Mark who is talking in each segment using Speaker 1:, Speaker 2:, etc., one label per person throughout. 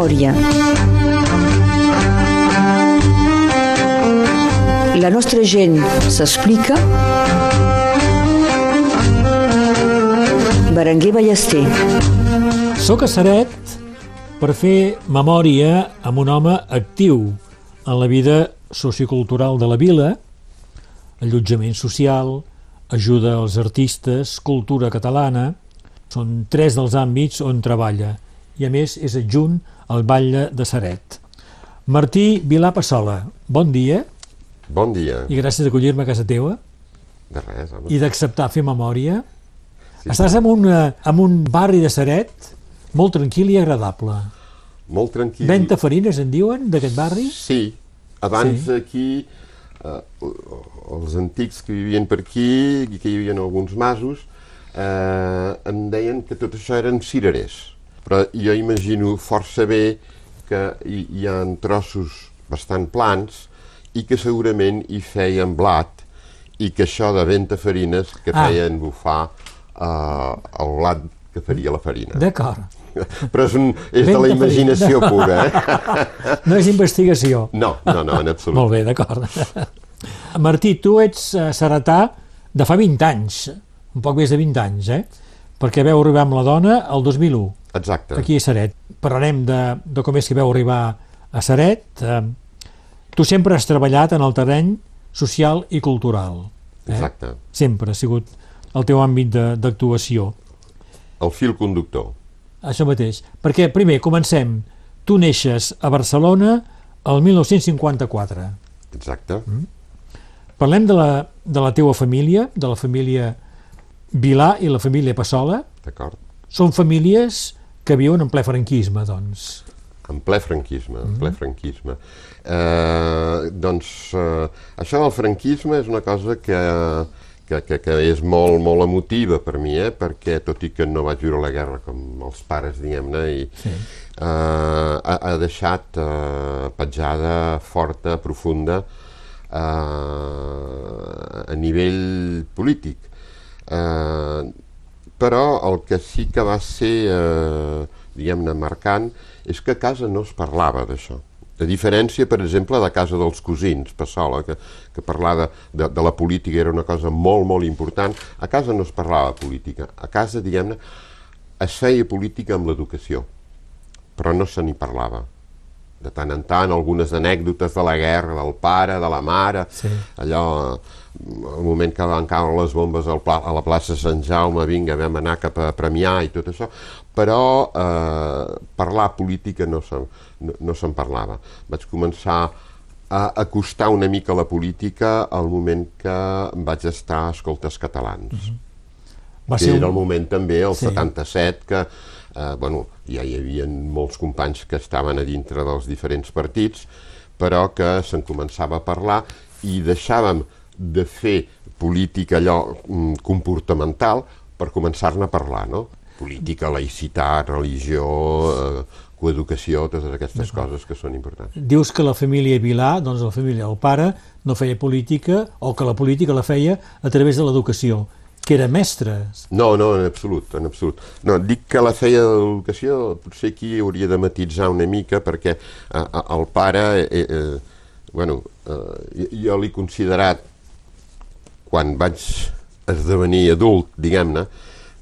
Speaker 1: memòria. La nostra gent s'explica. Berenguer Ballester.
Speaker 2: Soc a Saret per fer memòria amb un home actiu en la vida sociocultural de la vila, allotjament social, ajuda als artistes, cultura catalana, són tres dels àmbits on treballa i a més és adjunt al Batlle de Saret. Martí Vilà Passola, bon dia
Speaker 3: Bon dia.
Speaker 2: i gràcies d'acollir-me a casa teua
Speaker 3: De res, home.
Speaker 2: i d'acceptar fer memòria.
Speaker 3: Sí,
Speaker 2: Estàs en un, eh, en un barri de Saret molt tranquil i agradable.
Speaker 3: Molt tranquil.
Speaker 2: Venta farines en diuen d'aquest barri?
Speaker 3: Sí. Abans
Speaker 2: Sí.
Speaker 3: aquí, eh, els antics que vivien per aquí, que hi havia alguns masos, eh, em deien que tot això eren cirerers. Però jo imagino força bé que hi, hi ha trossos bastant plans i que segurament hi feien blat i que això de venta farines que
Speaker 2: Ah.
Speaker 3: feien bufar eh, el blat que faria la farina.
Speaker 2: D'acord.
Speaker 3: Però és, un, és de la imaginació pura, eh?
Speaker 2: No és investigació.
Speaker 3: No, no, no, en absolut.
Speaker 2: Molt bé, d'acord. Martí, tu ets eh, seretà de fa 20 anys, un poc més de 20 anys, eh? Perquè veu arribar amb la dona el 2001,
Speaker 3: Exacte.
Speaker 2: aquí a Saret. Parlarem de, de com és que veu arribar a Saret. Eh, tu sempre has treballat en el terreny social i cultural. Eh?
Speaker 3: Exacte.
Speaker 2: Sempre ha sigut el teu àmbit de- d'actuació.
Speaker 3: El fil conductor.
Speaker 2: Això mateix. Perquè, primer, comencem. Tu neixes a Barcelona el 1954.
Speaker 3: Exacte.
Speaker 2: Mm. Parlem de la, de la teua família, de la família Vilà i la família Passola. Són famílies que viuen en ple franquisme, doncs.
Speaker 3: En ple franquisme, en
Speaker 2: Mm-hmm.
Speaker 3: ple franquisme. Eh, doncs eh, això del franquisme és una cosa que, que, que, que és molt, molt emotiva per mi, eh? perquè tot i que no vaig viure la guerra com els pares, diguem-ne, i
Speaker 2: Sí.
Speaker 3: eh, ha, ha deixat eh, petjada forta, profunda, eh, a nivell polític. Eh, però el que sí que va ser, eh, diguem-ne, marcant, és que a casa no es parlava d'això. A diferència, per exemple, de casa dels cosins, Passola, que, que parlar de, de, de la política era una cosa molt, molt important, a casa no es parlava de política. A casa, diguem-ne, es feia política amb l'educació, però no se n'hi parlava. De tant en tant, algunes anècdotes de la guerra, del pare, de la mare,
Speaker 2: Sí.
Speaker 3: allò, el moment que van caure les bombes al pla, a la plaça Sant Jaume, vinga, vam anar cap a Premià i tot això, però eh, parlar política no se'n no, no se'n parlava. Vaig començar a acostar una mica la política al moment que vaig estar a Escoltes Catalans.
Speaker 2: Va
Speaker 3: que
Speaker 2: ser
Speaker 3: era el
Speaker 2: un...
Speaker 3: moment també, el
Speaker 2: Sí.
Speaker 3: 77, que eh, bueno, ja hi havia molts companys que estaven a dintre dels diferents partits, però que se'n començava a parlar i deixàvem de fer política allò mm, comportamental per començar-ne a parlar, no? Política, laïcitat, religió, eh, coeducació, totes aquestes coses que són importants.
Speaker 2: Dius que la família Vilà, doncs la família del pare, no feia política, o que la política la feia a través de l'educació, que era mestre.
Speaker 3: No, no, en absolut, en absolut. No, dic que la feia de l'educació, potser aquí hauria de matitzar una mica, perquè eh, el pare, eh, eh, bueno, eh, jo l'he considerat, quan vaig esdevenir adult, diguem-ne,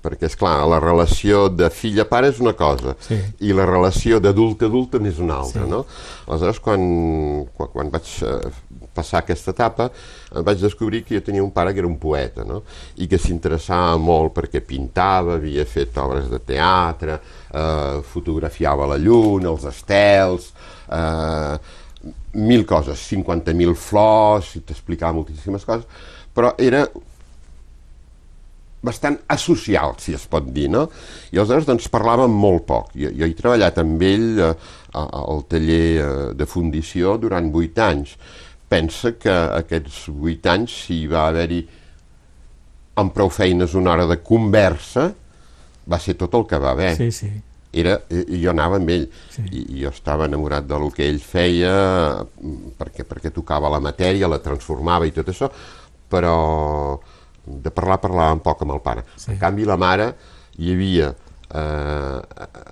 Speaker 3: perquè, és clar la relació de fill a pare és una cosa,
Speaker 2: Sí.
Speaker 3: i la relació d'adult a adult n'és una altra,
Speaker 2: Sí.
Speaker 3: no? Aleshores, quan, quan, quan vaig eh, passar aquesta etapa, vaig descobrir que jo tenia un pare que era un poeta, no? I que s'interessava molt perquè pintava, havia fet obres de teatre, eh, fotografiava la lluna, els estels, eh, mil coses, 50.000 flors, i t'explicava moltíssimes coses, però era bastant asocial, si es pot dir, no? I aleshores doncs parlàvem molt poc. Jo, jo he treballat amb ell eh, al taller eh, de fundició durant vuit anys. Pensa que aquests vuit anys, si va haver-hi amb prou feines una hora de conversa, va ser tot el que va haver
Speaker 2: Sí, sí.
Speaker 3: era, jo anava amb ell
Speaker 2: Sí.
Speaker 3: I, i jo estava enamorat del que ell feia perquè, perquè tocava la matèria, la transformava i tot això, però de parlar parlava un poc amb el pare.
Speaker 2: Sí.
Speaker 3: En canvi la mare hi havia eh,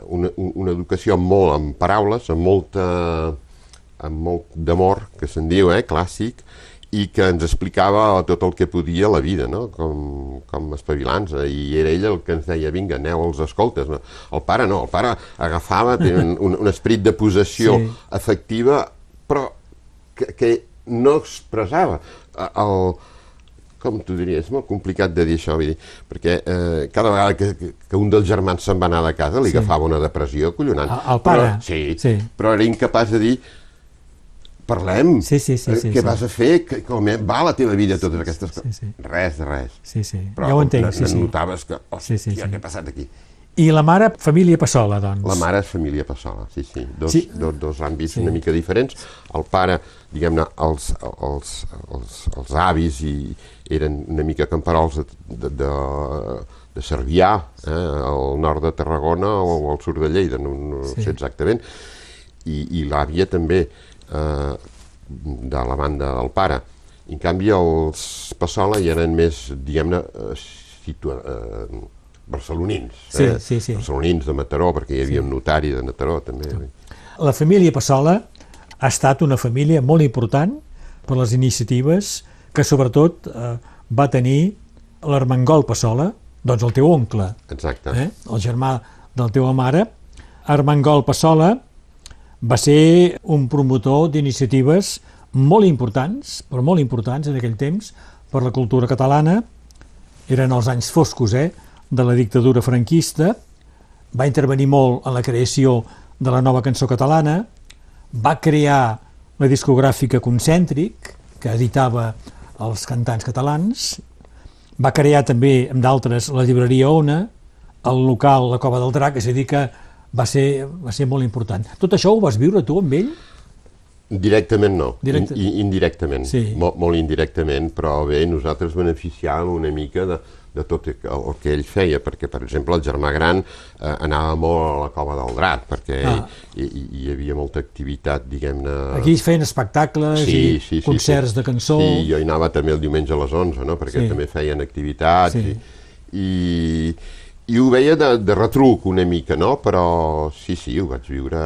Speaker 3: una, una educació molt amb paraules, amb molta amb molt d'amor, que se'n diu, eh, clàssic, i que ens explicava tot el que podia la vida, no? com, com espavilants, i era ell el que ens deia, vinga, aneu als escoltes. No? El pare no, el pare agafava, un, un, un esperit de possessió sí. efectiva, però que, que no expressava. El, com t'ho diria, és molt complicat de dir això, vull dir, perquè eh, cada vegada que, que un dels germans se'n va anar de casa li sí. agafava una depressió collonant.
Speaker 2: El, el pare?
Speaker 3: Però, sí, sí, però era incapaç de dir parlem,
Speaker 2: sí, sí, sí, sí,
Speaker 3: què
Speaker 2: sí.
Speaker 3: vas a fer, que, com va la teva vida, totes aquestes coses.
Speaker 2: Sí, sí.
Speaker 3: Res, res.
Speaker 2: Sí, sí,
Speaker 3: Però
Speaker 2: ja ho entenc, sí, sí.
Speaker 3: notaves que, hòstia,
Speaker 2: Sí, sí, sí.
Speaker 3: què ha passat aquí?
Speaker 2: I la mare, família Passola, doncs.
Speaker 3: La mare és família Passola, sí, sí. Dos,
Speaker 2: Sí.
Speaker 3: dos, dos àmbits
Speaker 2: Sí.
Speaker 3: una mica diferents. El pare, diguem-ne, els, els, els, els avis i eren una mica camperols de, de, de, de Cervià, eh, al nord de Tarragona o al sud de Lleida, no, no
Speaker 2: Sí.
Speaker 3: sé exactament. I, i l'àvia també, eh, de la banda del pare. En canvi, els Passola ja eren més, diguem-ne, eh, situa, eh, barcelonins.
Speaker 2: Sí,
Speaker 3: eh?
Speaker 2: sí, sí.
Speaker 3: Barcelonins de Mataró, perquè hi havia un notari de Mataró, també.
Speaker 2: La família Passola ha estat una família molt important per les iniciatives que sobretot eh, va tenir l'Armengol Passola, doncs el teu oncle,
Speaker 3: Exacte.
Speaker 2: eh? el germà de la teva mare. Armengol Passola va ser un promotor d'iniciatives molt importants, però molt importants en aquell temps, per la cultura catalana. Eren els anys foscos eh, de la dictadura franquista. Va intervenir molt en la creació de la nova cançó catalana. Va crear la discogràfica Concèntric, que editava els cantants catalans. Va crear també, amb d'altres, la llibreria Ona, el local La Cova del Drac, és a dir que va ser, va ser molt important. Tot això ho vas viure tu amb ell?
Speaker 3: Directament no,
Speaker 2: Directe-
Speaker 3: In, indirectament,
Speaker 2: Sí.
Speaker 3: molt, molt indirectament, però bé, nosaltres beneficiàvem una mica de, de tot el, el que ell feia, perquè, per exemple, el germà gran eh, anava molt a la cova del Drac, perquè
Speaker 2: Ah.
Speaker 3: hi, hi, hi havia molta activitat, diguem-ne...
Speaker 2: Aquí es feien espectacles i concerts de cançó.
Speaker 3: Sí, jo hi anava també el diumenge a les 11, no? perquè
Speaker 2: Sí.
Speaker 3: també feien activitats
Speaker 2: Sí.
Speaker 3: i, i, i ho veia de, de retruc una mica, no? però sí, sí, ho vaig viure,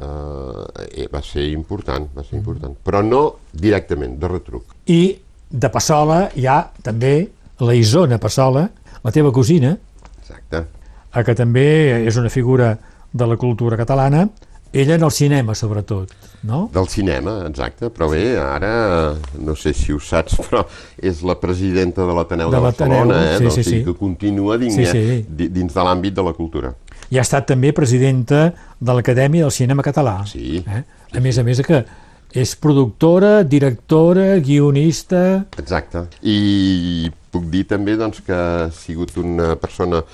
Speaker 3: eh, va ser important, va ser important, però no directament, de retruc.
Speaker 2: I de Passola hi ha també la Isona Passola, la teva cosina,
Speaker 3: Exacte.
Speaker 2: a que també és una figura de la cultura catalana, ella en el cinema sobretot, no?
Speaker 3: Del cinema, exacte, però bé, ara, no sé si ho saps, però és la presidenta de l'Ateneu de,
Speaker 2: De
Speaker 3: Barcelona, eh?
Speaker 2: sí,
Speaker 3: doncs,
Speaker 2: sí,
Speaker 3: o sigui
Speaker 2: sí.
Speaker 3: que continua dins,
Speaker 2: Sí, sí.
Speaker 3: di- dins de l'àmbit de la cultura.
Speaker 2: I ha estat també presidenta de l'Acadèmia del Cinema Català.
Speaker 3: Sí.
Speaker 2: Eh? A més a més que és productora, directora, guionista...
Speaker 3: Exacte. I puc dir també doncs, que ha sigut una persona,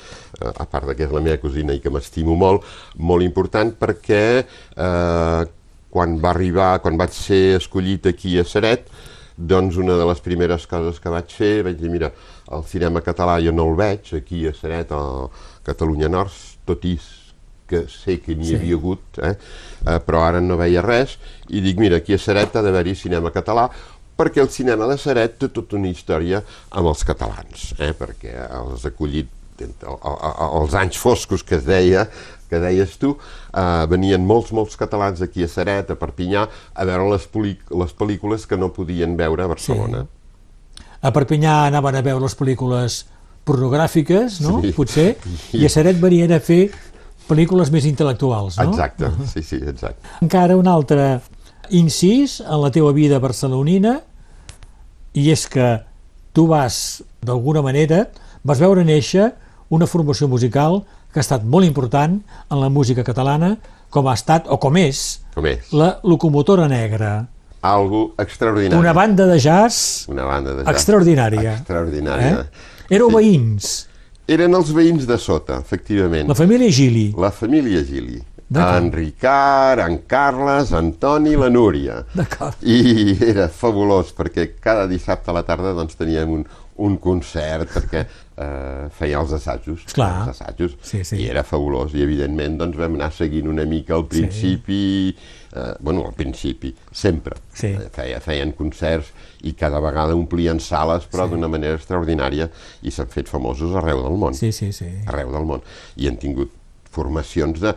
Speaker 3: eh, a part de que és la meva cosina i que m'estimo molt, molt important perquè eh, quan va arribar, quan vaig ser escollit aquí a Seret, doncs una de les primeres coses que vaig fer, vaig dir, mira, el cinema català jo no el veig aquí a Seret, a Catalunya Nord, tot i que sé que n'hi
Speaker 2: Sí.
Speaker 3: havia hagut, eh? Eh, però ara no veia res, i dic, mira, aquí a Seret ha d'haver-hi cinema català, perquè el cinema de Seret té tota una història amb els catalans, eh? perquè els ha acollit els anys foscos que es deia, que deies tu, eh, venien molts, molts catalans aquí a Seret, a Perpinyà, a veure les, les pel·lícules que no podien veure a Barcelona.
Speaker 2: A Perpinyà anaven a veure les pel·lícules pornogràfiques, no?
Speaker 3: Sí.
Speaker 2: Potser, i a Seret venien a fer pel·lícules més intel·lectuals, no?
Speaker 3: Exacte, sí, sí, exacte.
Speaker 2: Encara un altre incís en la teva vida barcelonina i és que tu vas, d'alguna manera, vas veure néixer una formació musical que ha estat molt important en la música catalana, com ha estat, o com és,
Speaker 3: Com és?
Speaker 2: la Locomotora Negra,
Speaker 3: Algo extraordinari.
Speaker 2: una banda de jazz
Speaker 3: Una banda de jazz.
Speaker 2: extraordinària.
Speaker 3: Extraordinària.
Speaker 2: Eh? Éreu
Speaker 3: Sí.
Speaker 2: veïns,
Speaker 3: Eren els veïns de sota, efectivament.
Speaker 2: la família Gili.
Speaker 3: La família Gili. En Ricard, en Carles, en Toni i la Núria.
Speaker 2: D'acord.
Speaker 3: I era fabulós, perquè cada dissabte a la tarda doncs, teníem un, un concert, perquè eh, feia els assajos.
Speaker 2: Clar.
Speaker 3: Els assajos.
Speaker 2: Sí, sí.
Speaker 3: I era fabulós. I, evidentment, doncs, vam anar seguint una mica al principi... Eh, bueno, al principi, sempre.
Speaker 2: Sí.
Speaker 3: Eh, feia, feien concerts i cada vegada omplien sales, però
Speaker 2: Sí.
Speaker 3: d'una manera extraordinària, i s'han fet famosos arreu del món
Speaker 2: Sí, sí, sí.
Speaker 3: arreu del món i han tingut formacions de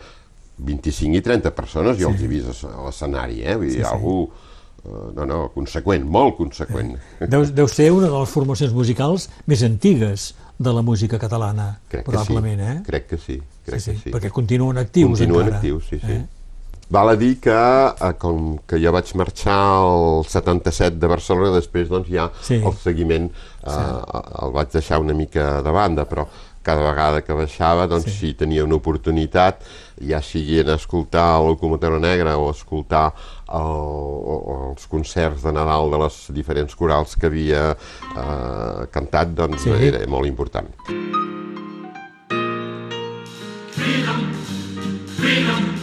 Speaker 3: 25 i 30 persones, jo els he vist a l'escenari, eh? Vull dir,
Speaker 2: Sí, sí.
Speaker 3: algú... eh, no, no, conseqüent, molt conseqüent.
Speaker 2: Deu, deu ser una de les formacions musicals més antigues de la música catalana,
Speaker 3: Crec
Speaker 2: probablement,
Speaker 3: sí,
Speaker 2: eh?
Speaker 3: crec que sí, crec
Speaker 2: sí, sí,
Speaker 3: que sí.
Speaker 2: perquè continuen actius
Speaker 3: Continuen
Speaker 2: encara.
Speaker 3: actius, sí, sí.
Speaker 2: Eh?
Speaker 3: Val a dir que, eh, com que jo vaig marxar el 77 de Barcelona, després doncs ja
Speaker 2: Sí.
Speaker 3: el seguiment eh, el vaig deixar una mica de banda, però cada vegada que baixava, doncs
Speaker 2: Sí.
Speaker 3: si tenia una oportunitat, ja sigui en escoltar el Locomotora Negra o escoltar el, o, o els concerts de Nadal de les diferents corals que havia eh, cantat, doncs
Speaker 2: Sí.
Speaker 3: era molt important.
Speaker 2: Avui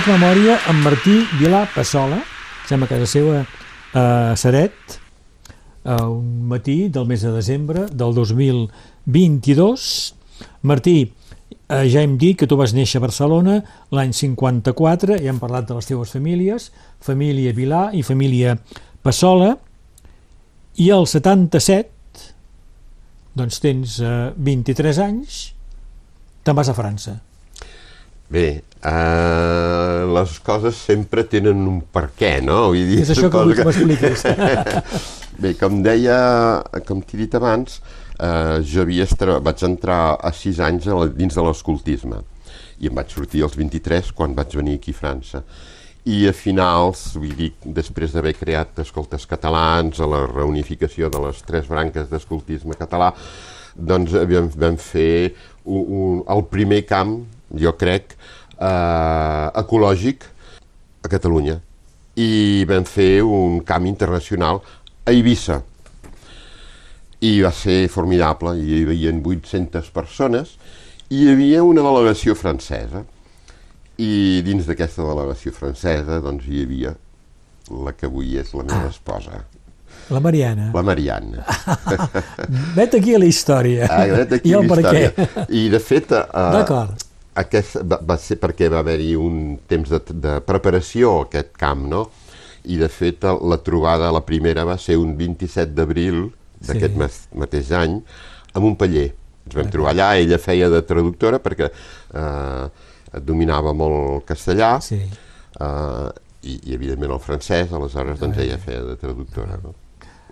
Speaker 2: faig memòria amb Martí Vilà Passola, sembla és la seva a Saret, a un matí del mes de desembre del 2022. Martí, eh, ja hem dit que tu vas néixer a Barcelona l'any 54, ja hem parlat de les teves famílies, família Vilà i família Passola, i al 77, doncs tens eh, 23 anys, te'n vas a França.
Speaker 3: Bé, eh, les coses sempre tenen un per què, no? Vull dir,
Speaker 2: És això que vull que m'expliquis.
Speaker 3: Bé, com deia, com t'he dit abans, eh, jo havia estra... vaig entrar a 6 anys a la, dins de l'escoltisme i em vaig sortir als 23 quan vaig venir aquí a França. I a finals, vull dir, després d'haver creat escoltes catalans, a la reunificació de les tres branques d'escoltisme català, doncs vam, vam fer un, un, el primer camp, jo crec, eh, ecològic a Catalunya. I vam fer un camp internacional a Eivissa. I va ser formidable, hi havia 800 persones i hi havia una delegació francesa. I dins d'aquesta delegació francesa doncs, hi havia la que avui és la meva esposa,
Speaker 2: La Mariana.
Speaker 3: la Marianne.
Speaker 2: Vet aquí a la història.
Speaker 3: Ah, vet aquí
Speaker 2: I el per què.
Speaker 3: I de fet, uh,
Speaker 2: D'acord.
Speaker 3: Aquest va, va ser perquè va haver-hi un temps de, de preparació a aquest camp, no? I de fet la trobada, la primera, va ser un 27 d'abril d'aquest
Speaker 2: Sí.
Speaker 3: mateix any a Montpeller. Ens vam
Speaker 2: Ah,
Speaker 3: trobar allà, ella feia de traductora perquè eh, dominava molt el castellà
Speaker 2: Sí.
Speaker 3: eh, i, i evidentment el francès, aleshores doncs ella feia de traductora. No?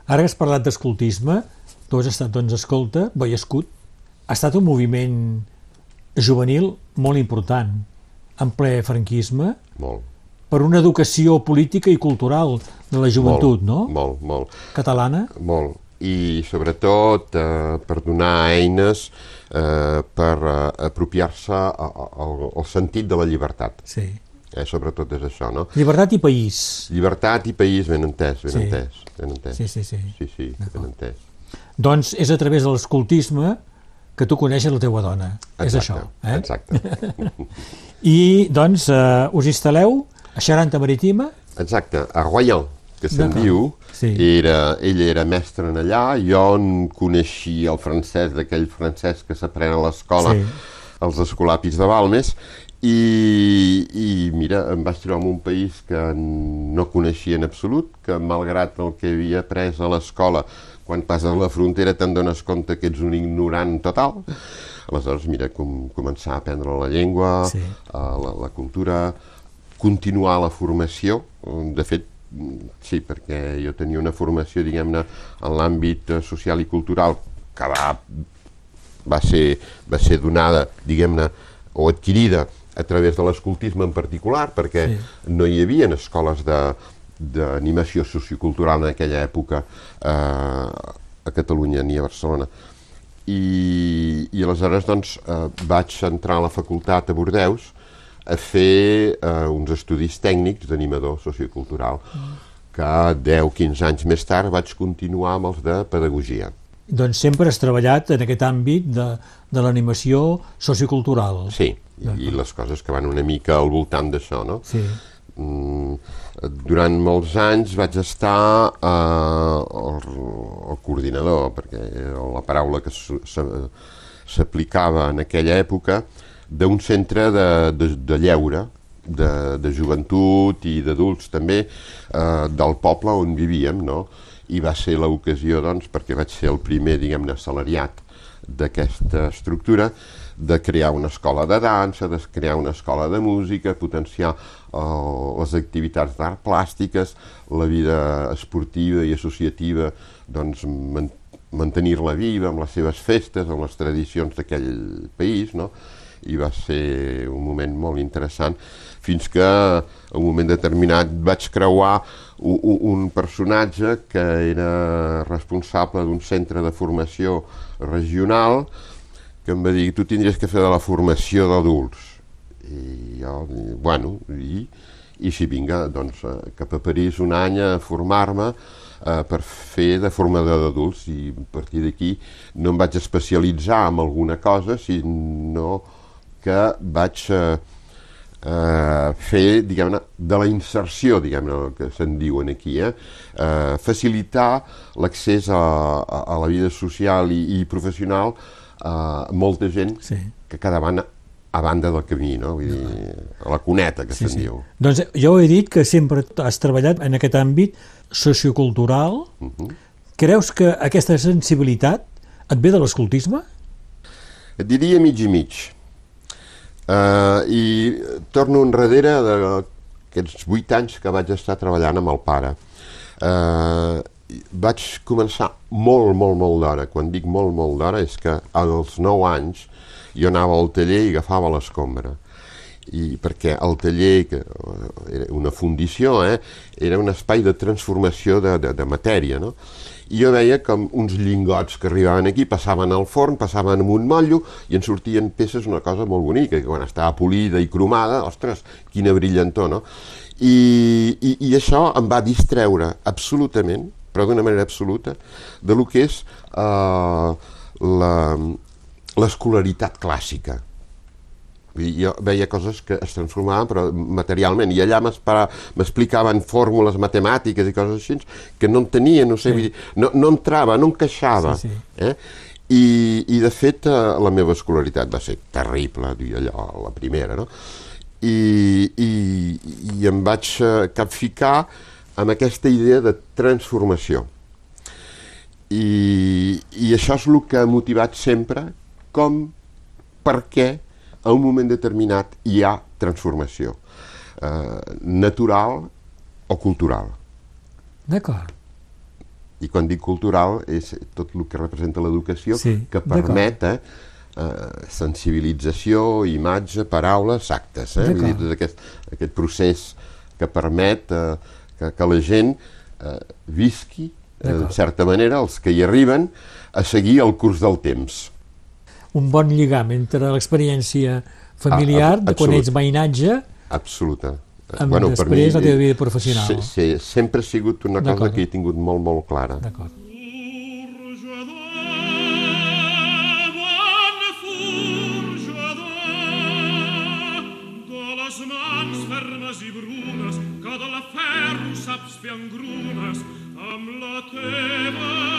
Speaker 2: Ara que has parlat d'escoltisme, tu has estat, doncs, escolta, Boi Escut, ha estat un moviment juvenil molt important, en ple franquisme,
Speaker 3: Molt.
Speaker 2: per una educació política i cultural de la joventut,
Speaker 3: molt,
Speaker 2: no?
Speaker 3: Molt, molt.
Speaker 2: Catalana.
Speaker 3: Molt. I sobretot eh, per donar eines eh, per eh, apropiar-se al, al sentit de la llibertat.
Speaker 2: Sí.
Speaker 3: Eh, sobretot és això, no?
Speaker 2: Llibertat i país.
Speaker 3: Llibertat i país, ben entès, ben
Speaker 2: Sí.
Speaker 3: entès. Ben entès.
Speaker 2: Sí, sí, sí.
Speaker 3: Sí, sí, ben entès.
Speaker 2: Doncs és a través de l'escoltisme que tu coneixes la teua dona. És això. Eh?
Speaker 3: Exacte.
Speaker 2: I, doncs, eh, us instal·leu a Xaranta Marítima,
Speaker 3: Exacte, a Royan, que se'n diu,
Speaker 2: Sí.
Speaker 3: era, ell era mestre en allà, jo en coneixia el francès, d'aquell francès que s'aprèn a l'escola,
Speaker 2: Sí.
Speaker 3: als escolapis de Balmes, i, i mira, em vaig trobar en un país que no coneixia en absolut, que malgrat el que havia après a l'escola, quan passes la frontera te'n dones compte que ets un ignorant total. Aleshores, mira, com, començar a aprendre la llengua,
Speaker 2: Sí.
Speaker 3: eh, la, la cultura, continuar la formació. De fet, sí, perquè jo tenia una formació, diguem-ne, en l'àmbit eh, social i cultural que va, va, ser, va ser donada, diguem-ne, o adquirida a través de l'escoltisme en particular, perquè
Speaker 2: sí.
Speaker 3: no hi havia escoles de d'animació sociocultural en aquella època eh, a Catalunya ni a Barcelona. I, i aleshores doncs, eh, vaig entrar a la facultat a Bordeus a fer eh, uns estudis tècnics d'animador sociocultural que 10-15 anys més tard vaig continuar amb els de pedagogia.
Speaker 2: doncs sempre has treballat en aquest àmbit de, de l'animació sociocultural.
Speaker 3: Sí, i, i les coses que van una mica al voltant d'això, no?
Speaker 2: Sí.
Speaker 3: Mm, durant molts anys vaig estar eh, el, el coordinador, perquè era la paraula que s'aplicava en aquella època, d'un centre de, de, de lleure, de, de joventut i d'adults també, eh, del poble on vivíem, no? I va ser l'ocasió, doncs, perquè vaig ser el primer, diguem-ne, assalariat d'aquesta estructura, de crear una escola de dansa, de crear una escola de música, potenciar eh, les activitats d'art plàstiques, la vida esportiva i associativa, doncs man mantenir-la viva amb les seves festes, amb les tradicions d'aquell país, no? i va ser un moment molt interessant fins que a un moment determinat vaig creuar un- un personatge que era responsable d'un centre de formació regional que em va dir tu tindries que fer de la formació d'adults i jo, bueno, i, i si vinga, doncs, eh, cap a París un any a formar-me eh, per fer de formador d'adults i a partir d'aquí no em vaig especialitzar en alguna cosa, sinó que vaig eh, eh, fer, diguem-ne, de la inserció, diguem-ne, el que se'n diuen aquí, eh? eh, facilitar l'accés a, a, a la vida social i, i professional a molta gent
Speaker 2: Sí.
Speaker 3: que quedaven a banda del camí, no? Vull dir, a la cuneta, que se'n diu.
Speaker 2: Doncs jo he dit que sempre has treballat en aquest àmbit sociocultural.
Speaker 3: Mhm.
Speaker 2: Creus que aquesta sensibilitat et ve de l'escoltisme?
Speaker 3: Et diria mig i mig. Uh, I torno enrere d'aquests vuit anys que vaig estar treballant amb el pare. Uh, vaig començar molt, molt, molt d'hora. Quan dic molt, molt d'hora és que als 9 anys jo anava al taller i agafava l'escombra. I perquè el taller, que eh, era una fundició, eh, era un espai de transformació de, de, de matèria, no? I jo veia com uns lingots que arribaven aquí passaven al forn, passaven amb un motllo i en sortien peces, una cosa molt bonica, que quan estava polida i cromada, ostres, quina brillantor, no? I, i, i això em va distreure absolutament, però d'una manera absoluta, de lo que és eh, la- l'escolaritat clàssica. Dir, jo veia coses que es transformaven però materialment i allà m'explicaven fórmules matemàtiques i coses així que no entenia, no sé,
Speaker 2: Sí.
Speaker 3: no, no entrava, no encaixava.
Speaker 2: Sí, sí.
Speaker 3: Eh? I, I de fet eh, la meva escolaritat va ser terrible, dir allò, la primera, no? I, i, i em vaig eh, capficar amb aquesta idea de transformació. I, I això és el que ha motivat sempre com, per què, a un moment determinat hi ha transformació eh, natural o cultural.
Speaker 2: D'acord.
Speaker 3: I quan dic cultural és tot el que representa l'educació
Speaker 2: Sí,
Speaker 3: que permet eh, eh, sensibilització, imatge, paraules, actes. Eh? Vull dir, tot aquest, aquest procés que permet eh, que, que la gent eh, visqui, eh, de
Speaker 2: D'acord.
Speaker 3: certa manera, els que hi arriben, a seguir el curs del temps.
Speaker 2: Un bon lligam entre l'experiència familiar,
Speaker 3: Ah,
Speaker 2: de quan ets veïnatge,
Speaker 3: Absoluta.
Speaker 2: Amb després la teva vida professional.
Speaker 3: Sí, sí, sempre ha sigut una cosa que he tingut molt, molt clara.
Speaker 2: d'acord.
Speaker 4: de les mans fermes i brunes que de la ferro saps fer engrunes amb la teva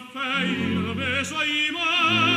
Speaker 4: quina feina més aimada. El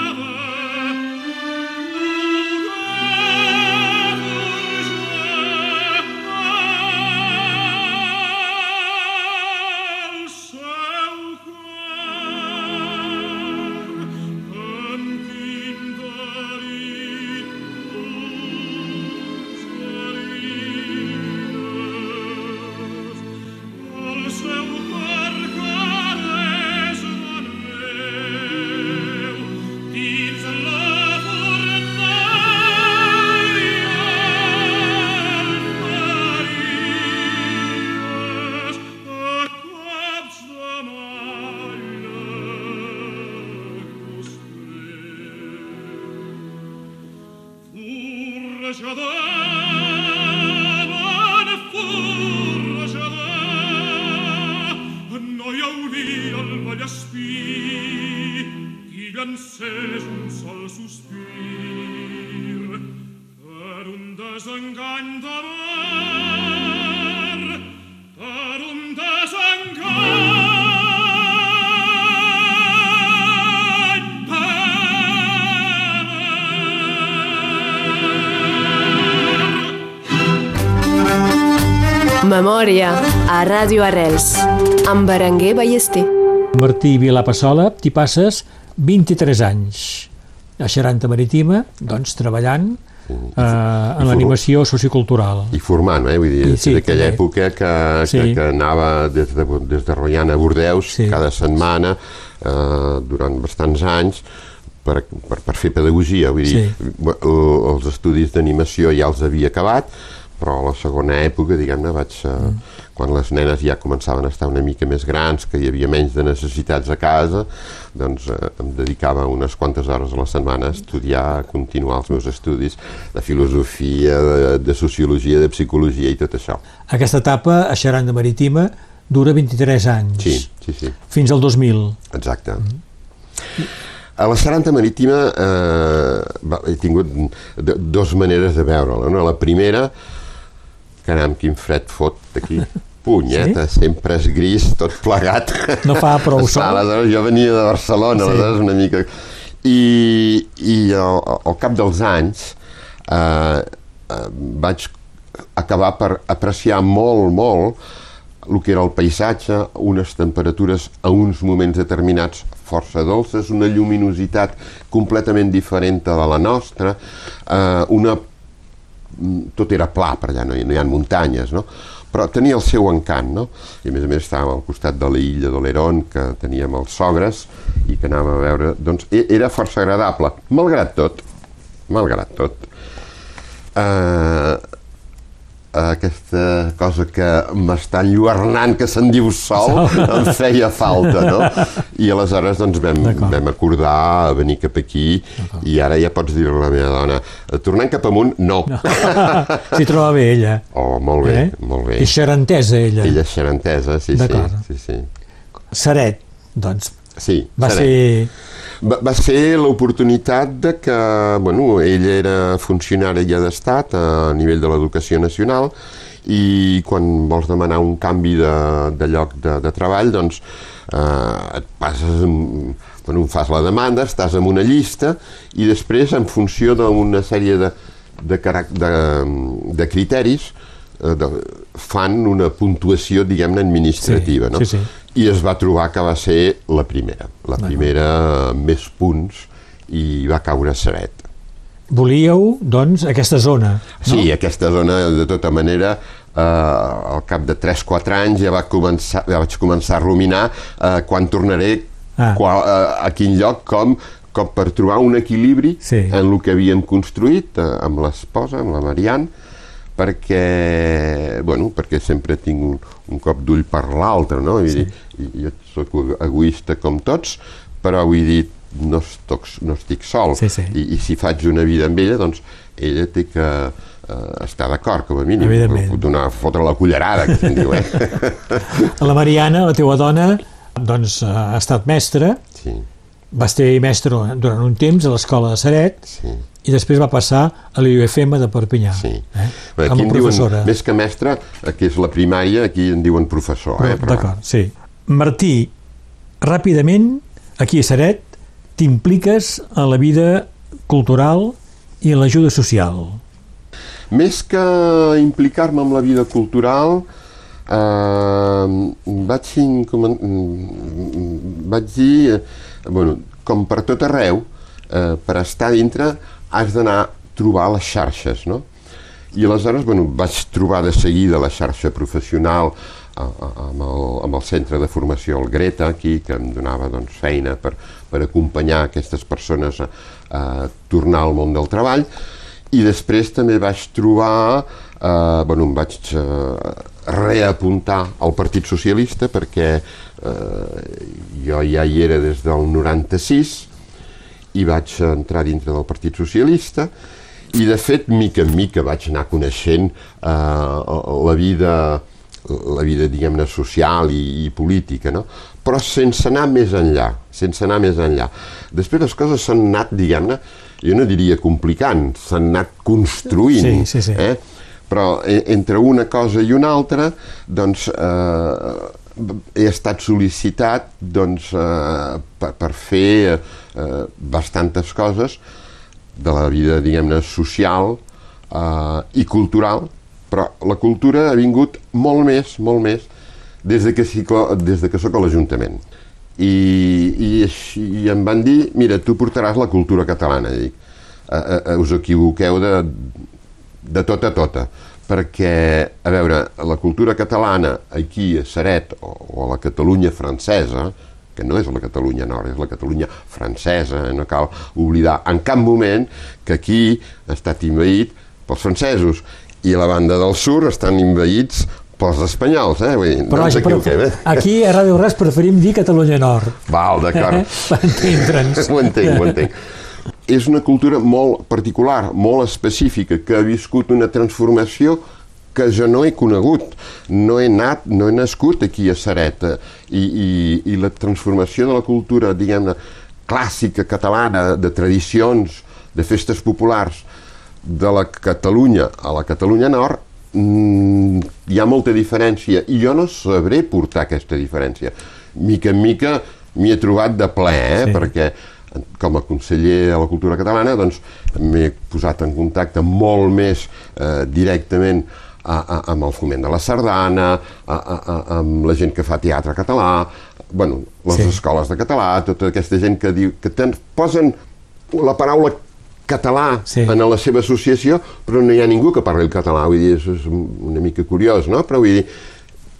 Speaker 5: Memòria a Ràdio Arrels amb Berenguer Ballester.
Speaker 2: Martí Vilà Passola, t'hi passes 23 anys a Xaranta Marítima, doncs treballant eh, en l'animació sociocultural.
Speaker 3: I formant, eh? Vull dir,
Speaker 2: I sí,
Speaker 3: d'aquella època que,
Speaker 2: Sí.
Speaker 3: que, que anava des de, des de Roiana a Bordeus
Speaker 2: Sí.
Speaker 3: cada setmana eh, durant bastants anys per, per, per fer pedagogia. Vull dir,
Speaker 2: Sí.
Speaker 3: els estudis d'animació ja els havia acabat, però a la segona època, diguem-ne, vaig... Eh,
Speaker 2: Mm.
Speaker 3: quan les nenes ja començaven a estar una mica més grans, que hi havia menys de necessitats a casa, doncs eh, em dedicava unes quantes hores a la setmana a estudiar, a continuar els meus estudis de filosofia, de, de sociologia, de psicologia i tot això.
Speaker 2: Aquesta etapa a Xaranda Marítima dura 23 anys,
Speaker 3: Sí, sí, sí,
Speaker 2: fins al 2000.
Speaker 3: exacte. A la Saranta Marítima eh, he tingut dos maneres de veure-la. No? La primera, caram, quin fred fot d'aquí. Punyeta, sí? sempre és gris, tot plegat.
Speaker 2: No fa prou sol.
Speaker 3: Aleshores, jo venia de Barcelona,
Speaker 2: Sí.
Speaker 3: sí. aleshores una mica... I, i al, al cap dels anys eh, eh, vaig acabar per apreciar molt, molt el que era el paisatge, unes temperatures a uns moments determinats força dolces, una lluminositat completament diferent de la nostra, eh, una tot era pla per allà, no hi, no hi ha muntanyes, no? però tenia el seu encant, no? I a més a més estàvem al costat de l'illa d'Oleron, que teníem els sogres, i que anàvem a veure... Doncs e- era força agradable, malgrat tot, malgrat tot. Eh, aquesta cosa que m'està enlluernant, que se'n diu sol, em feia falta, no? I aleshores doncs, vam, vam acordar venir cap aquí i ara ja pots dir a la meva dona tornem cap amunt? No. no.
Speaker 2: S'hi troba bé ella.
Speaker 3: Oh, molt bé,
Speaker 2: eh?
Speaker 3: molt bé.
Speaker 2: I xarantesa ella.
Speaker 3: Ella és xarantesa, sí, sí, sí, sí.
Speaker 2: Saret, doncs,
Speaker 3: Sí,
Speaker 2: va
Speaker 3: seré.
Speaker 2: ser
Speaker 3: Va, va ser l'oportunitat de que, bueno, ell era funcionari ja d'estat a nivell de l'educació nacional i quan vols demanar un canvi de, de lloc de, de treball, doncs eh, et passes, en, bueno, fas la demanda, estàs en una llista i després, en funció d'una sèrie de, de, de, de criteris, eh, de, fan una puntuació, diguem-ne, administrativa,
Speaker 2: sí,
Speaker 3: no?
Speaker 2: Sí, sí.
Speaker 3: I es va trobar que va ser la primera, la primera amb més punts i va caure Seret.
Speaker 2: Volíeu, doncs, aquesta zona, no?
Speaker 3: Sí, aquesta zona, de tota manera, eh, al cap de 3-4 anys ja, va començar, ja vaig començar a ruminar eh, quan tornaré,
Speaker 2: Ah.
Speaker 3: qual, eh, a quin lloc, com, com per trobar un equilibri
Speaker 2: Sí.
Speaker 3: en el que havíem construït eh, amb l'esposa, amb la Marianne, perquè, bueno, perquè sempre tinc un, un cop d'ull per l'altre, no? Vull
Speaker 2: Sí.
Speaker 3: dir, jo sóc egoista com tots, però vull dir, no, estoc, no estic sol
Speaker 2: Sí, sí.
Speaker 3: I, i si faig una vida amb ella, doncs ella té que eh, estar d'acord, com a mínim.
Speaker 2: Evidentment.
Speaker 3: Donar, fotre la cullerada, que se'n diu, eh?
Speaker 2: La Mariana, la teua dona, doncs, ha estat mestra,
Speaker 3: Sí,
Speaker 2: va ser mestre durant un temps a l'escola de Saret
Speaker 3: sí,
Speaker 2: i després va passar a l'IUFM de Perpinyà.
Speaker 3: sí.
Speaker 2: Eh?
Speaker 3: Aquí en diuen,
Speaker 2: professora.
Speaker 3: més que mestre, eh, que és la primària, aquí en diuen professor. Eh?
Speaker 2: D'acord, sí. Martí, ràpidament, aquí a Saret, t'impliques en la vida cultural i en l'ajuda social.
Speaker 3: Més que implicar-me amb la vida cultural, eh, vaig, incomen- mm, vaig dir, eh, bueno, com per tot arreu, eh, per estar dintre has d'anar a trobar les xarxes, no? I aleshores, bueno, vaig trobar de seguida la xarxa professional a, a, amb, el, amb el centre de formació, el Greta, aquí, que em donava doncs, feina per, per acompanyar aquestes persones a, a tornar al món del treball, i després també vaig trobar, eh, bueno, em vaig eh, reapuntar al Partit Socialista perquè eh, jo ja hi era des del 96 i vaig entrar dintre del Partit Socialista i de fet, mica en mica vaig anar coneixent eh, la vida la vida, diguem-ne, social i, i política, no? però sense anar més enllà, sense anar més enllà. Després les coses s'han anat, diguem-ne, jo no diria complicant, s'han anat construint,
Speaker 2: Sí, sí, sí.
Speaker 3: eh? però e- entre una cosa i una altra, doncs, eh, he estat sol·licitat doncs, eh, per, per fer eh, bastantes coses de la vida, diguem-ne, social eh, i cultural, però la cultura ha vingut molt més, molt més, des de que, sí, des de que sóc a l'Ajuntament. I, i, així, I em van dir, mira, tu portaràs la cultura catalana. Dic, eh, eh, us equivoqueu de, de tota a tota, perquè, a veure, la cultura catalana aquí a Saret o, o a la Catalunya francesa, que no és la Catalunya nord, és la Catalunya francesa, eh? no cal oblidar en cap moment que aquí ha estat invaït pels francesos i a la banda del sud estan invaïts pels espanyols, eh? Vull dir,
Speaker 2: Però,
Speaker 3: no ens equivoquem, eh?
Speaker 2: aquí a Ràdio Res preferim dir Catalunya Nord.
Speaker 3: Val,
Speaker 2: Eh?
Speaker 3: d'acord.
Speaker 2: Entendre'ns.
Speaker 3: ho entenc, ho entenc. És una cultura molt particular, molt específica, que ha viscut una transformació que jo no he conegut. No he anat, no he nascut aquí a Sareta. I, i, i la transformació de la cultura, diguem-ne, clàssica catalana, de tradicions, de festes populars, de la Catalunya a la Catalunya Nord, mm, hi ha molta diferència i jo no sabré portar aquesta diferència. Mica en mica m'hi he trobat de ple, eh?
Speaker 2: Sí.
Speaker 3: perquè com a conseller de la cultura catalana doncs m'he posat en contacte molt més eh, directament a, a, amb el foment de la sardana, a, a, a, amb la gent que fa teatre català, bueno, les
Speaker 2: Sí.
Speaker 3: escoles de català, tota aquesta gent que diu que ten, posen la paraula català
Speaker 2: Sí.
Speaker 3: en la seva associació, però no hi ha ningú que parli el català, vull dir, és, és una mica curiós, no? Però vull dir,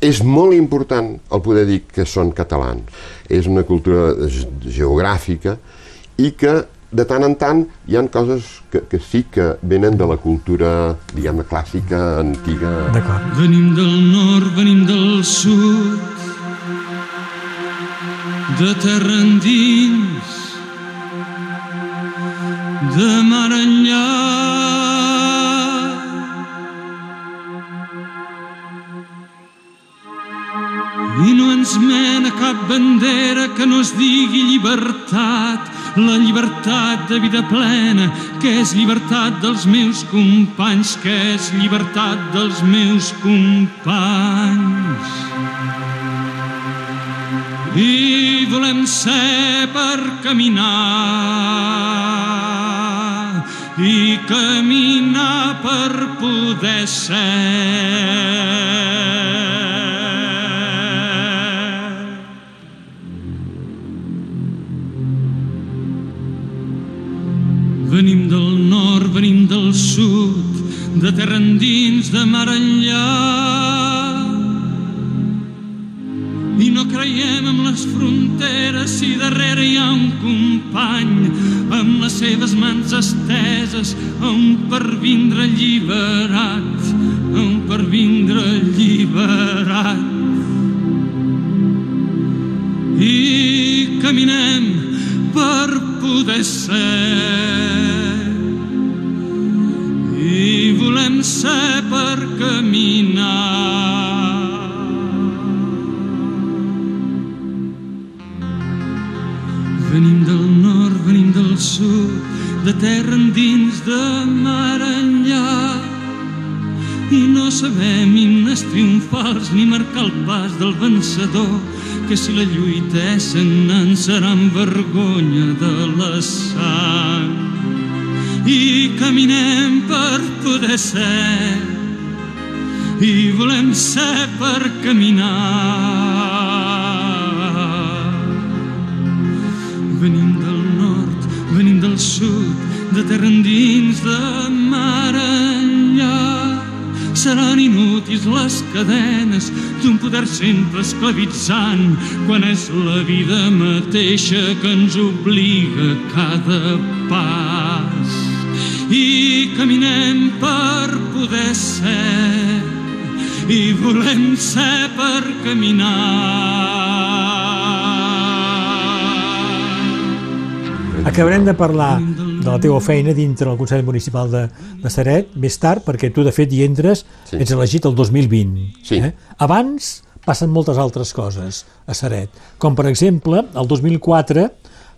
Speaker 3: és molt important el poder dir que són catalans. És una cultura ge- geogràfica i que de tant en tant hi han coses que, que sí que venen de la cultura, diguem-ne, clàssica, antiga.
Speaker 2: D'acord.
Speaker 6: Venim del nord, venim del sud, de terra endins, de mar enllà. I no ens mena cap bandera que no es digui llibertat, la llibertat de vida plena, que és llibertat dels meus companys, que és llibertat dels meus companys. I volem ser per caminar i caminar per poder ser. Terra endins, de mar enllà. I no creiem en les fronteres si darrere hi ha un company amb les seves mans esteses on per vindre alliberat, on per vindre alliberat. I caminem per poder ser del vencedor, que si la lluita és sagnant serà amb vergonya de la sang. I caminem per poder ser, i volem ser per caminar. Venim del nord, venim del sud, de terra endins, de mar enllà. Seran inútils les cadenes d'un poder sempre esclavitzant quan és la vida mateixa que ens obliga cada pas. I caminem per poder ser i volem ser per caminar.
Speaker 2: Acabarem de parlar de la teva feina dintre el Consell Municipal de, de Seret més tard, perquè tu, de fet, hi entres,
Speaker 3: Sí.
Speaker 2: ets elegit el 2020.
Speaker 3: Sí.
Speaker 2: Eh? Abans passen moltes altres coses a Seret, com per exemple, el 2004,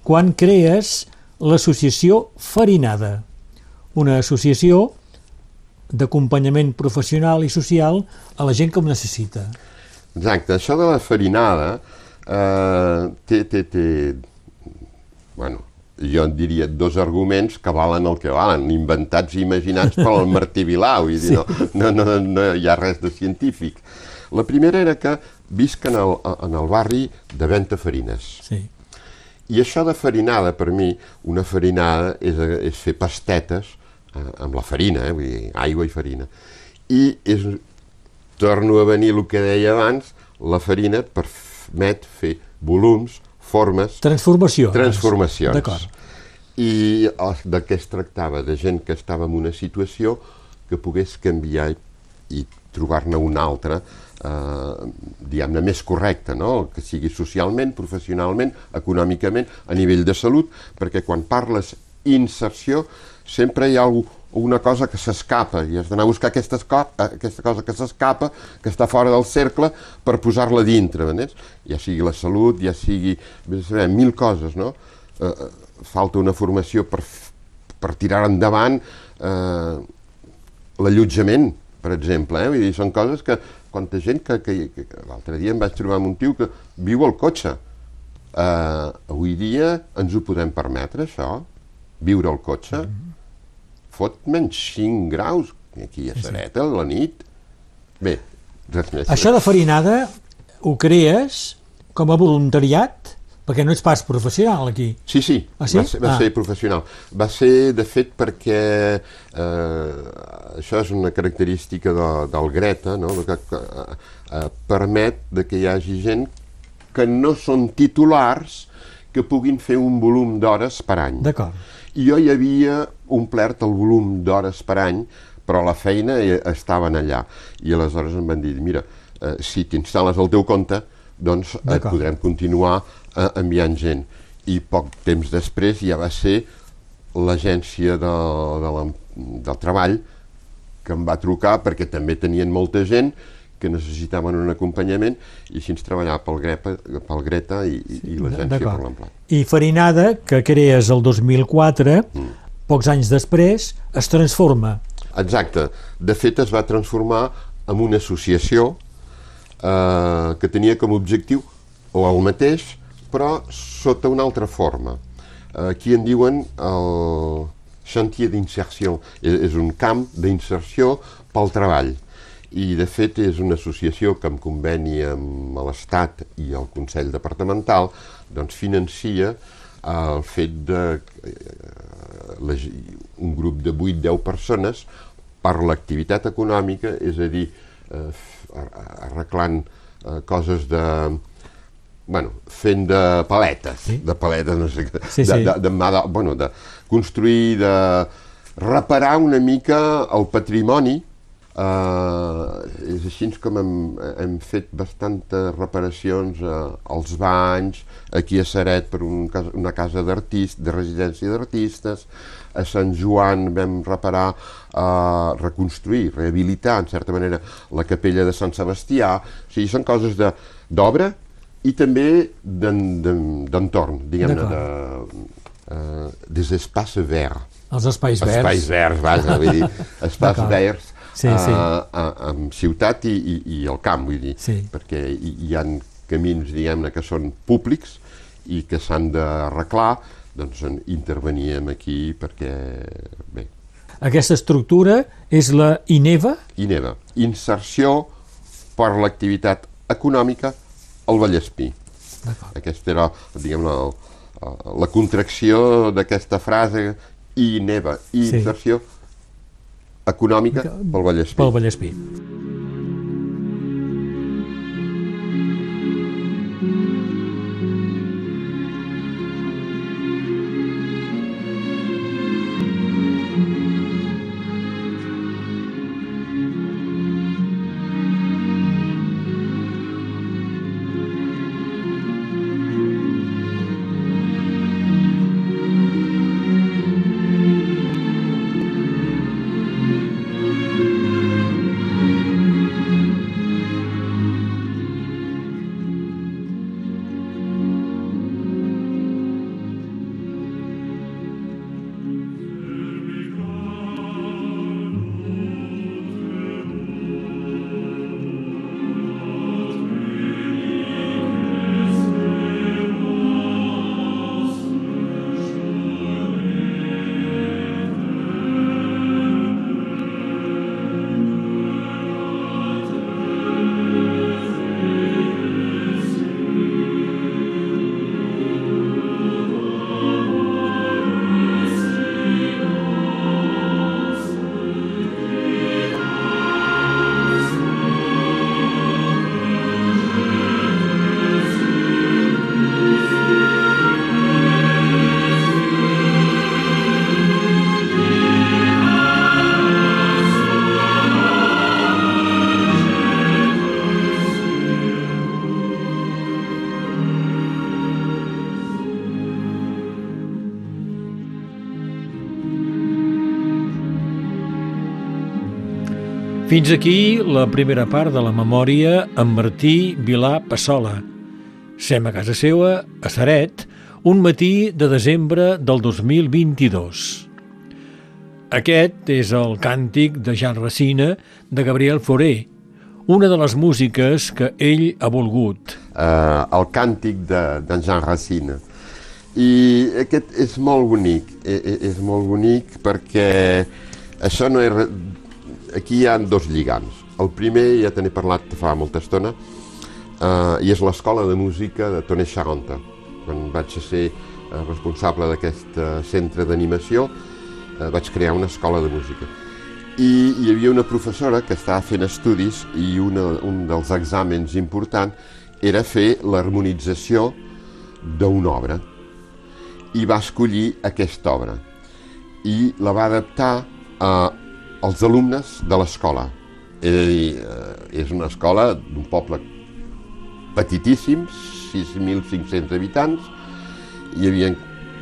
Speaker 2: quan crees l'associació Farinada, una associació d'acompanyament professional i social a la gent que ho necessita.
Speaker 3: Exacte, això de la farinada eh, té, té, té, bueno, jo en diria dos arguments que valen el que valen, inventats i imaginats per Martí Vilà, vull dir, no, no, no, no hi ha res de científic. La primera era que visc en el, en el barri de Venta Farines.
Speaker 2: Sí.
Speaker 3: I això de farinada, per mi, una farinada és, és fer pastetes eh, amb la farina, eh, vull dir, aigua i farina. I és, torno a venir el que deia abans, la farina permet fer volums, formes,
Speaker 2: Transformació.
Speaker 3: transformacions.
Speaker 2: D'acord.
Speaker 3: I el- de què es tractava? De gent que estava en una situació que pogués canviar i, i trobar-ne una altra, eh, diguem-ne, més correcta, no? que sigui socialment, professionalment, econòmicament, a nivell de salut, perquè quan parles inserció sempre hi ha algú, una cosa que s'escapa i has d'anar a buscar aquesta, aquesta cosa que s'escapa, que està fora del cercle, per posar-la dintre, m'entens? Ja sigui la salut, ja sigui saber, mil coses, no? Eh, eh, falta una formació per, per tirar endavant eh, l'allotjament, per exemple, eh? Vull dir, són coses que quanta gent que, que, que, l'altre dia em vaig trobar amb un tio que viu al cotxe. Eh, avui dia ens ho podem permetre, això? Viure al cotxe? Fot menys 5 graus aquí a Sereta, a la nit. Bé, res més.
Speaker 2: Això de farinada ho crees com a voluntariat? Perquè no ets pas professional aquí.
Speaker 3: Sí, sí,
Speaker 2: Ah, sí?
Speaker 3: va, ser, va
Speaker 2: Ah.
Speaker 3: ser professional. Va ser, de fet, perquè eh, això és una característica de, del Greta, no? que, que eh, permet de que hi hagi gent que no són titulars que puguin fer un volum d'hores per any.
Speaker 2: D'acord.
Speaker 3: I jo hi havia omplert el volum d'hores per any, però la feina eh, estaven allà. I aleshores em van dir, mira, eh, si t'instal·les al teu compte, doncs et
Speaker 2: D'acord.
Speaker 3: podrem continuar eh, enviant gent. I poc temps després ja va ser l'agència de, de la, del treball que em va trucar perquè també tenien molta gent que necessitaven un acompanyament i així ens treballava pel, Grepa, pel Greta i, i, i l'agència per l'Emplat.
Speaker 2: I Farinada, que crees el 2004,
Speaker 3: Mm.
Speaker 2: Pocs anys després, es transforma.
Speaker 3: Exacte. De fet, es va transformar en una associació eh, que tenia com a objectiu o el mateix, però sota una altra forma. Eh, aquí en diuen el chantier d'inserció. És, és un camp d'inserció pel treball. I, de fet, és una associació que en conveni amb l'Estat i el Consell Departamental doncs, financia el fet de la, un grup de 8-10 persones per l'activitat econòmica, és a dir, eh, arreglant eh, coses de... Bueno, fent de paletes,
Speaker 2: Sí.
Speaker 3: de paletes, no sé què,
Speaker 2: Sí,
Speaker 3: de,
Speaker 2: sí.
Speaker 3: de, de, mà de, bueno, de construir, de reparar una mica el patrimoni Uh, és així com hem, hem fet bastantes reparacions uh, als banys, aquí a Saret per un, cas- una casa d'artistes, de residència d'artistes, a Sant Joan vam reparar, uh, reconstruir, rehabilitar, en certa manera, la capella de Sant Sebastià. O sigui, són coses de- d'obra i també d'en- d'en- d'entorn, diguem-ne, de, uh, des espaces verts.
Speaker 2: Els espais verds.
Speaker 3: Espais verds, vaja, vull dir, espais verds
Speaker 2: Sí, sí.
Speaker 3: a, a, amb ciutat i, i, i el camp, vull dir,
Speaker 2: Sí.
Speaker 3: perquè hi, hi ha camins, diguem-ne, que són públics i que s'han d'arreglar, doncs en interveníem aquí perquè, bé,
Speaker 2: Aquesta estructura és la INEVA,
Speaker 3: i neva, inserció per l'activitat econòmica al Vallespí. Aquesta era, diguem-ne, el- el- la contracció d'aquesta frase i neva, i
Speaker 2: Sí.
Speaker 3: Econòmica pel Vallespí.
Speaker 2: pel Vallespí. Fins aquí la primera part de la memòria amb Martí Vilà Passola. Sem a casa seua, a Saret, un matí de desembre del 2022. Aquest és el càntic de Jean Racine de Gabriel Fauré, una de les músiques que ell ha volgut.
Speaker 3: eh, el càntic de- d'en Jean Racine. I aquest és molt bonic, e- e- és molt bonic perquè això no és... Aquí hi ha dos lligams. El primer, ja te n'he parlat fa molta estona, eh, i és l'escola de música de Toné Charonta. Quan vaig ser eh, responsable d'aquest eh, centre d'animació, eh, vaig crear una escola de música. I hi havia una professora que estava fent estudis i una, un dels exàmens importants era fer l'harmonització d'una obra i va escollir aquesta obra i la va adaptar a, als alumnes de l'escola. És a dir, és una escola d'un poble petitíssim, 6.500 habitants, hi havia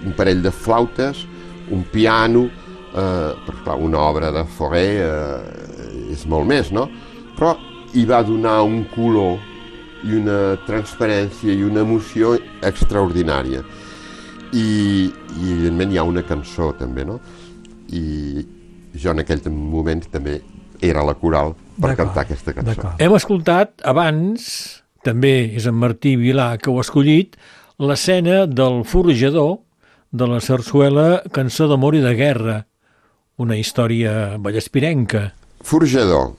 Speaker 3: un parell de flautes, un piano, eh, però clar, una obra de Fauré eh, és molt més, no? Però i va donar un color i una transparència i una emoció extraordinària. I, i evidentment hi ha una cançó també, no? I jo en aquell moment també era la coral per cantar aquesta cançó.
Speaker 2: Hem escoltat abans, també és en Martí Vilà que ho ha escollit, l'escena del forjador de la sarsuela Cançó d'amor i de guerra, una història ballespirenca.
Speaker 3: Forjador.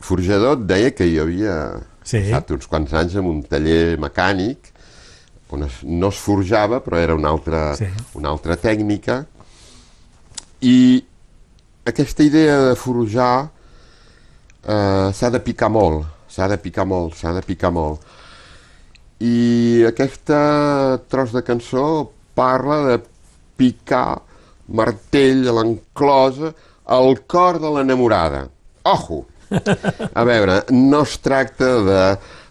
Speaker 3: Forjador et deia que jo havia
Speaker 2: Sí.
Speaker 3: passat uns quants anys en un taller mecànic on es, no es forjava, però era una altra,
Speaker 2: Sí.
Speaker 3: una altra tècnica. I aquesta idea de forjar eh, s'ha de picar molt, s'ha de picar molt, s'ha de picar molt. I aquesta tros de cançó parla de picar martell a l'enclosa al cor de l'enamorada. Ojo! A veure, no es tracta de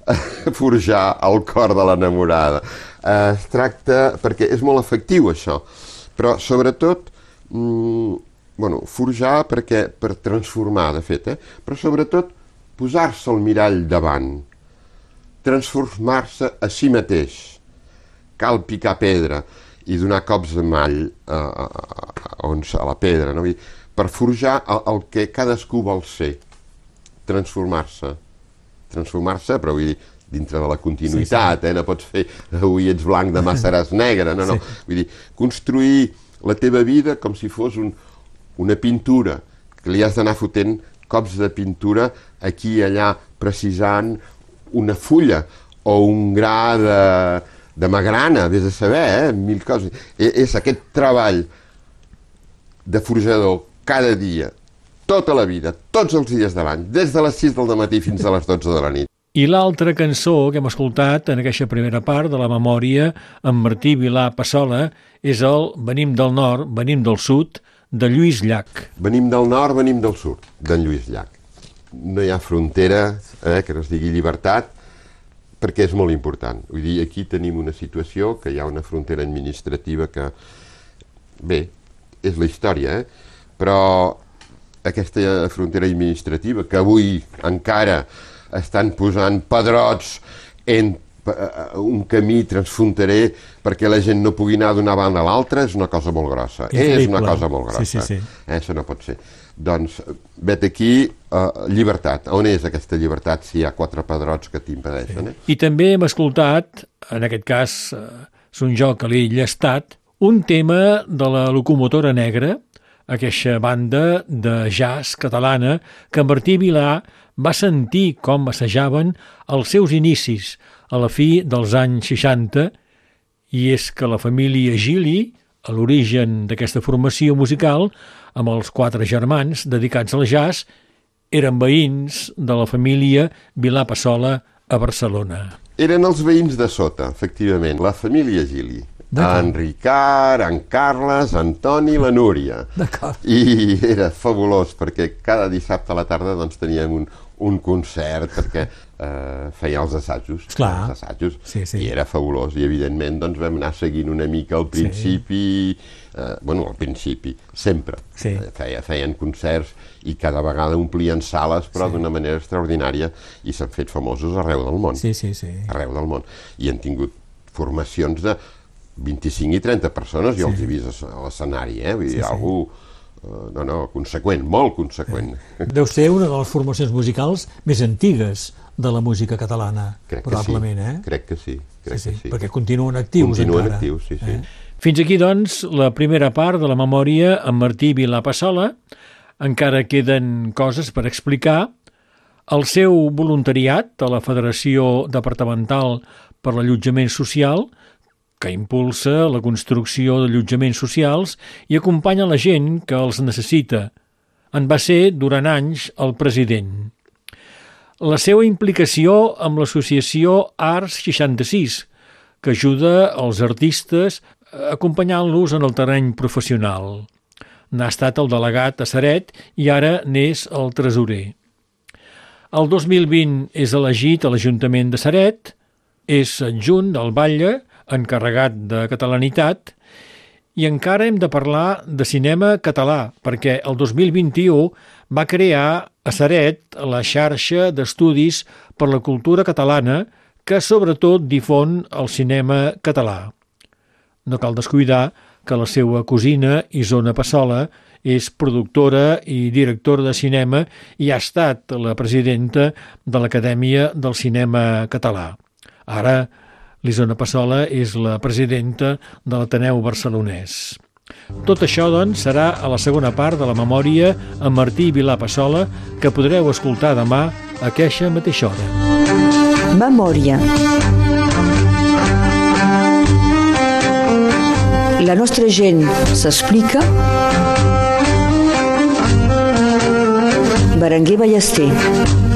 Speaker 3: forjar el cor de l'enamorada. Eh, Es tracta, perquè és molt efectiu això, però sobretot, mm, bueno, forjar perquè, per transformar, de fet, eh? però sobretot posar-se el mirall davant, transformar-se a si mateix. Cal picar pedra i donar cops de mall a, a, a, on, a la pedra, no? Per forjar el, el que cadascú vol ser, transformar-se. Transformar-se, però vull dir, dintre de la continuïtat, eh? no pots fer avui ets blanc, demà seràs negre, no, no. Vull dir, construir la teva vida com si fos un, una pintura, que li has d'anar fotent cops de pintura aquí i allà, precisant una fulla o un gra de, de magrana, vés a saber, eh? mil coses. I, és aquest treball de forjador cada dia, tota la vida, tots els dies de l'any, des de les 6 del matí fins a les 12 de la nit.
Speaker 2: I l'altra cançó que hem escoltat en aquesta primera part de la memòria amb Martí Vilà Passola és el Venim del nord, venim del sud, de Lluís Llach.
Speaker 3: Venim del nord, venim del sud, d'en Lluís Llach. No hi ha frontera eh, que no es digui llibertat, perquè és molt important. Vull dir, aquí tenim una situació que hi ha una frontera administrativa que, bé, és la història, eh? però aquesta frontera administrativa que avui encara estan posant pedrots en eh, un camí transfronterer perquè la gent no pugui anar d'una banda a l'altra és una cosa molt grossa. És una cosa molt grossa.
Speaker 2: Sí, sí, sí.
Speaker 3: Eh, això no pot ser. Doncs, vet aquí, uh, llibertat. On és aquesta llibertat si hi ha quatre pedrots que t'impedeixen? Eh?
Speaker 2: I també hem escoltat, en aquest cas, eh, és un joc a l'illa Estat, un tema de la locomotora negra, aquesta banda de jazz catalana que Martí Vilà va sentir com assajaven els seus inicis a la fi dels anys 60 i és que la família Gili, a l'origen d'aquesta formació musical, amb els quatre germans dedicats al jazz, eren veïns de la família Vilà Passola a Barcelona.
Speaker 3: Eren els veïns de sota, efectivament, la família Gili. En Ricard, en Carles, en Toni i la Núria. I era fabulós, perquè cada dissabte a la tarda doncs, teníem un, un concert, perquè eh, feia els assajos.
Speaker 2: Clar.
Speaker 3: Els assajos.
Speaker 2: Sí, sí.
Speaker 3: I era fabulós. I, evidentment, doncs, vam anar seguint una mica al principi... Eh, bueno, al principi, sempre.
Speaker 2: Sí.
Speaker 3: Eh, Feia, feien concerts i cada vegada omplien sales, però
Speaker 2: Sí.
Speaker 3: d'una manera extraordinària, i s'han fet famosos arreu del món
Speaker 2: Sí, sí, sí.
Speaker 3: arreu del món. I han tingut formacions de 25 i 30 persones, jo els he vist a l'escenari, eh? Vull dir,
Speaker 2: Sí, sí.
Speaker 3: algú, no, no, conseqüent, molt conseqüent.
Speaker 2: Deu ser una de les formacions musicals més antigues de la música catalana,
Speaker 3: Crec
Speaker 2: probablement,
Speaker 3: sí,
Speaker 2: eh?
Speaker 3: crec que sí, crec
Speaker 2: sí, sí,
Speaker 3: que sí.
Speaker 2: perquè continuen actius
Speaker 3: Continuen
Speaker 2: encara.
Speaker 3: actius, sí, sí.
Speaker 2: Eh? Fins aquí, doncs, la primera part de la memòria amb Martí Vilapassola. Encara queden coses per explicar. El seu voluntariat a la Federació Departamental per l'Allotjament Social, que impulsa la construcció d'allotjaments socials i acompanya la gent que els necessita. En va ser, durant anys, el president. La seva implicació amb l'associació Arts 66, que ajuda els artistes acompanyant-los en el terreny professional. N'ha estat el delegat a Saret i ara n'és el tresorer. El 2020 és elegit a l'Ajuntament de Saret, és adjunt del Batlle, encarregat de catalanitat, i encara hem de parlar de cinema català, perquè el 2021 va crear a Saret la xarxa d'estudis per la cultura catalana que sobretot difon el cinema català. No cal descuidar que la seva cosina, Isona Passola, és productora i directora de cinema i ha estat la presidenta de l'Acadèmia del Cinema Català. Ara, l'Isona Passola és la presidenta de l'Ateneu Barcelonès. Tot això, doncs, serà a la segona part de la memòria amb Martí Vilà Passola, que podreu escoltar demà a aquesta mateixa hora.
Speaker 1: Memòria. La nostra gent s'explica. Berenguer Ballester.